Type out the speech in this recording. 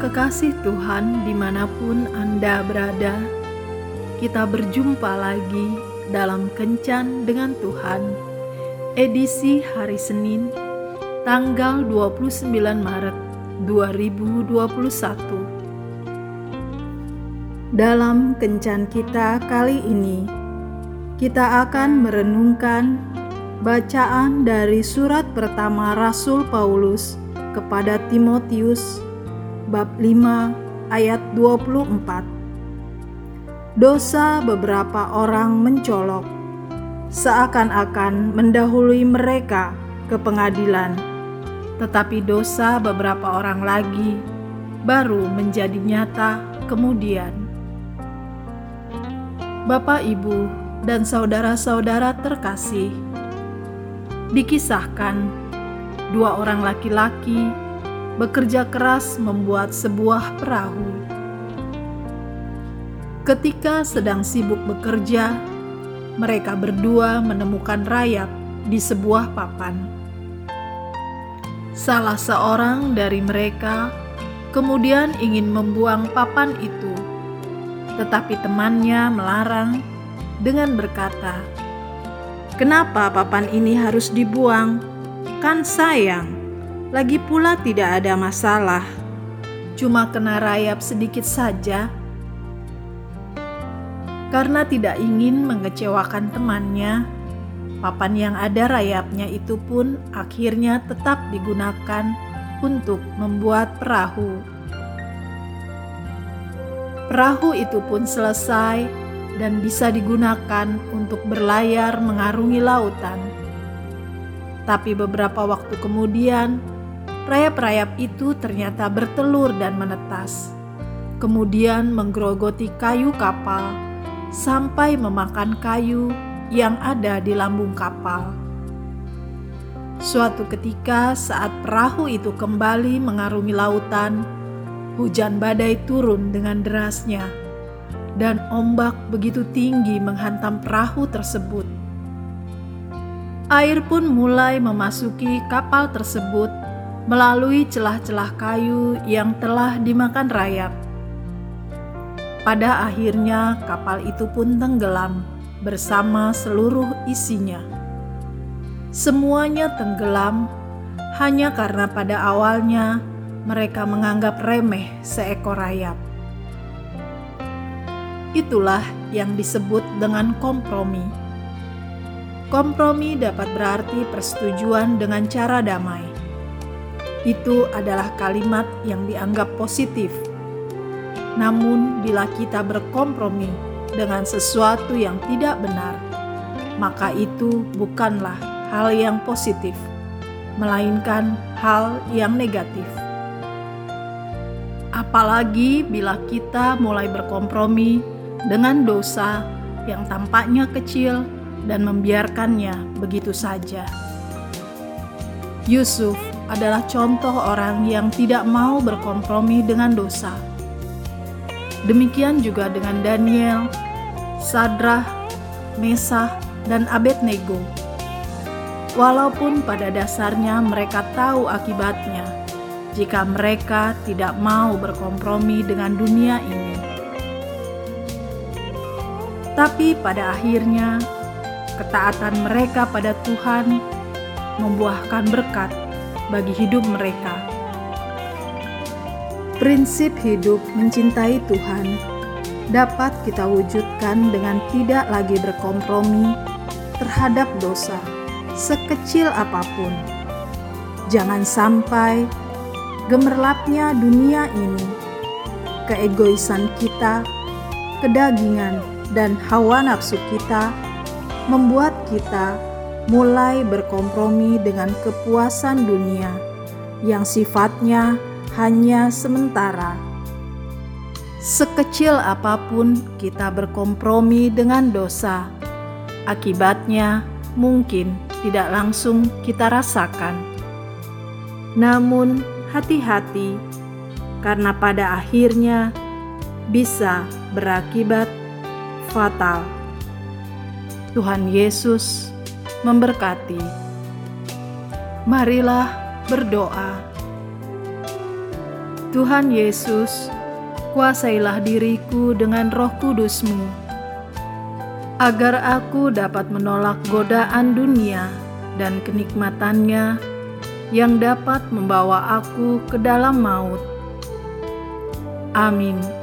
kekasih Tuhan, di mana pun Anda berada, kita berjumpa lagi dalam Kencan dengan Tuhan, edisi hari Senin, tanggal 29 Maret 2021. Dalam Kencan kita kali ini, kita akan merenungkan bacaan dari surat pertama Rasul Paulus kepada Timotius bab 5 ayat 24. Dosa beberapa orang mencolok seakan-akan mendahului mereka ke pengadilan, tetapi dosa beberapa orang lagi baru menjadi nyata kemudian. Bapak, Ibu, dan saudara-saudara terkasih, dikisahkan dua orang laki-laki bekerja keras membuat sebuah perahu. Ketika sedang sibuk bekerja, mereka berdua menemukan rayap di sebuah papan. Salah seorang dari mereka kemudian ingin membuang papan itu, tetapi temannya melarang dengan berkata, "Kenapa papan ini harus dibuang? Kan sayang." Lagi pula tidak ada masalah. Cuma kena rayap sedikit saja. Karena tidak ingin mengecewakan temannya, papan yang ada rayapnya itu pun akhirnya tetap digunakan untuk membuat perahu. Perahu itu pun selesai dan bisa digunakan untuk berlayar mengarungi lautan. Tapi beberapa waktu kemudian, Rayap-rayap itu ternyata bertelur dan menetas, kemudian menggerogoti kayu kapal sampai memakan kayu yang ada di lambung kapal. Suatu ketika, saat perahu itu kembali mengarungi lautan, hujan badai turun dengan derasnya, dan ombak begitu tinggi menghantam perahu tersebut. Air pun mulai memasuki kapal tersebut melalui celah-celah kayu yang telah dimakan rayap. Pada akhirnya, kapal itu pun tenggelam bersama seluruh isinya. Semuanya tenggelam hanya karena pada awalnya mereka menganggap remeh seekor rayap. Itulah yang disebut dengan kompromi. Kompromi dapat berarti persetujuan dengan cara damai itu adalah kalimat yang dianggap positif. Namun, bila kita berkompromi dengan sesuatu yang tidak benar, maka itu bukanlah hal yang positif, melainkan hal yang negatif. Apalagi bila kita mulai berkompromi dengan dosa yang tampaknya kecil dan membiarkannya begitu saja. Yusuf adalah contoh orang yang tidak mau berkompromi dengan dosa. Demikian juga dengan Daniel, Sadrah, Mesah, dan Abednego. Walaupun pada dasarnya mereka tahu akibatnya jika mereka tidak mau berkompromi dengan dunia ini. Tapi pada akhirnya, ketaatan mereka pada Tuhan membuahkan berkat bagi hidup mereka. Prinsip hidup mencintai Tuhan dapat kita wujudkan dengan tidak lagi berkompromi terhadap dosa, sekecil apa pun. Jangan sampai gemerlapnya dunia ini, keegoisan kita, kedagingan, dan hawa nafsu kita membuat kita mulai berkompromi dengan kepuasan dunia yang sifatnya hanya sementara. Sekecil apa pun kita berkompromi dengan dosa, akibatnya mungkin tidak langsung kita rasakan. Namun, hati-hati, karena pada akhirnya bisa berakibat fatal. Tuhan Yesus memberkati. Marilah berdoa. Tuhan Yesus, kuasailah diriku dengan roh kudusmu, agar aku dapat menolak godaan dunia dan kenikmatannya yang dapat membawa aku ke dalam maut. Amin.